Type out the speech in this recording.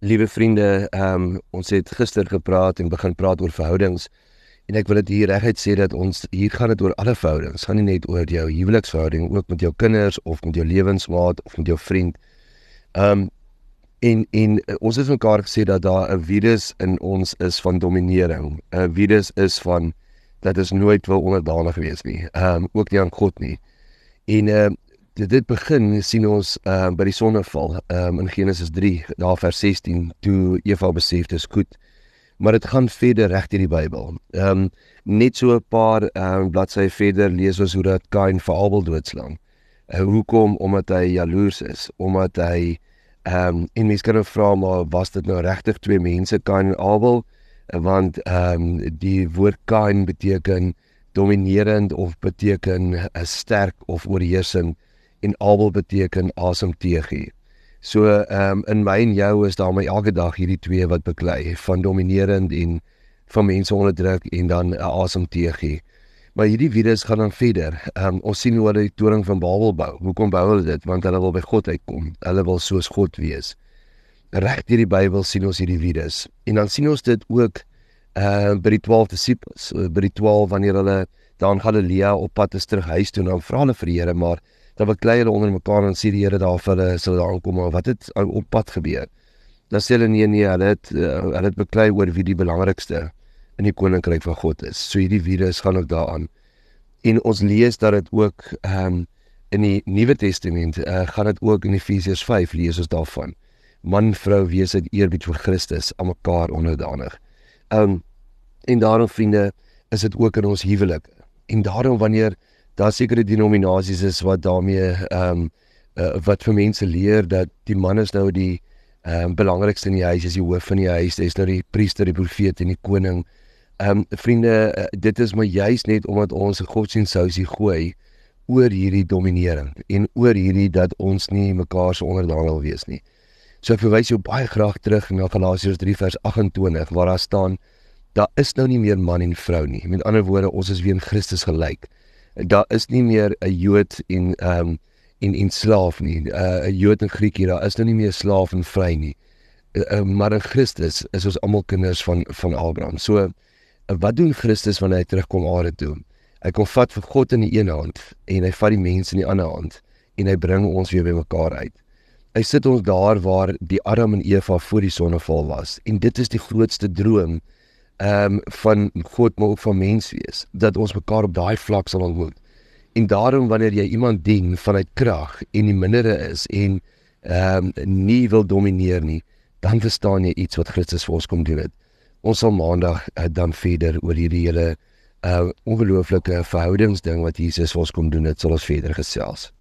Liewe vriende, ehm um, ons het gister gepraat en begin praat oor verhoudings en ek wil dit hier reguit sê dat ons hier gaan dit oor alle verhoudings, gaan nie net oor jou huweliksverhouding ook met jou kinders of met jou lewensmaat of met jou vriend. Ehm um, en en ons het mekaar gesê dat daar 'n virus in ons is van dominering. 'n Virus is van dat ons nooit wil onderdanig wees nie. Ehm um, ook nie aan God nie. En ehm uh, dit dit begin sien ons uh, by die sonneval um, in Genesis 3 daar vers 16 toe Eva besef dit is goed maar dit gaan verder reg deur die Bybel. Ehm um, net so 'n paar ehm um, bladsye verder lees ons hoe dat Kain vir Abel doodslaan. Uh, hoekom? Omdat hy jaloers is, omdat hy ehm um, en mense kan nou vra maar was dit nou regtig twee mense Kain en Abel? Uh, want ehm um, die woord Kain beteken dominerend of beteken 'n uh, sterk of oorheersend en Abel beteken asem teëgee. So ehm um, in my en jou is daar my elke dag hierdie twee wat beklei van dominerend en van mense onderdruk en dan 'n asem teëgee. Maar hierdie virus gaan dan verder. Ehm um, ons sien hoe hulle die toring van Babel bou. Hoekom bou hulle dit? Want hulle wil by God uitkom. Hulle wil soos God wees. Reg deur die Bybel sien ons hierdie virus. En dan sien ons dit ook uh by die 12 disippels, by die 12 wanneer hulle dan Galilea op pad is terug huis toe en dan vra hulle vir die Here maar dan beklei hulle onder mekaar en sê die Here daar vir hulle sal daar aankom maar wat het op pad gebeur? Dan sê hulle nee nee hulle het uh, hulle het beklei oor wie die belangrikste in die koninkryk van God is. So hierdie virus gaan ook daaraan. En ons lees dat dit ook ehm um, in die Nuwe Testament uh, gaan dit ook in Efesiërs 5 lees ons daarvan. Man vrou wees uit eerbied vir Christus aan mekaar onderdanig. Um, en daarom vriende is dit ook in ons huwelik en daarom wanneer daar sekere denominasies is wat daarmee ehm um, uh, wat vir mense leer dat die man is nou die ehm um, belangrikste in die huis, is die hoof van die huis, hy's nou die priester, die profeet en die koning. Ehm um, vriende, uh, dit is maar juis net omdat ons 'n godsdienstsousie gooi oor hierdie dominering en oor hierdie dat ons nie mekaar se onderdaan wil wees nie. So ek verwys jou baie graag terug na Galasiërs 3 vers 28 waar daar staan daar is nou nie meer man en vrou nie. Met ander woorde, ons is weer in Christus gelyk daar is nie meer 'n Jood en ehm um, en en slaaf nie. 'n uh, Jood en Griek hier, daar is nou nie meer slaaf en vry nie. Uh, uh, maar in Christus is ons almal kinders van van Abraham. So uh, wat doen Christus wanneer hy terugkom aarde toe? Hy kom vat vir God in die een hand en hy vat die mense in die ander hand en hy bring ons weer bymekaar uit. Hy sit ons daar waar die Adam en Eva voor die sonneval was en dit is die grootste droom ehm um, van God maar ook van mens wees dat ons mekaar op daai vlak sal ontmoet. En daarom wanneer jy iemand dien vanuit krag en die mindere is en ehm um, nie wil domineer nie, dan verstaan jy iets wat Christus vir ons kom doen het. Ons sal maandag uh, dan verder oor hierdie hele uh ongelooflike verhoudingsding wat Jesus vir ons kom doen het, sal ons verder gesels.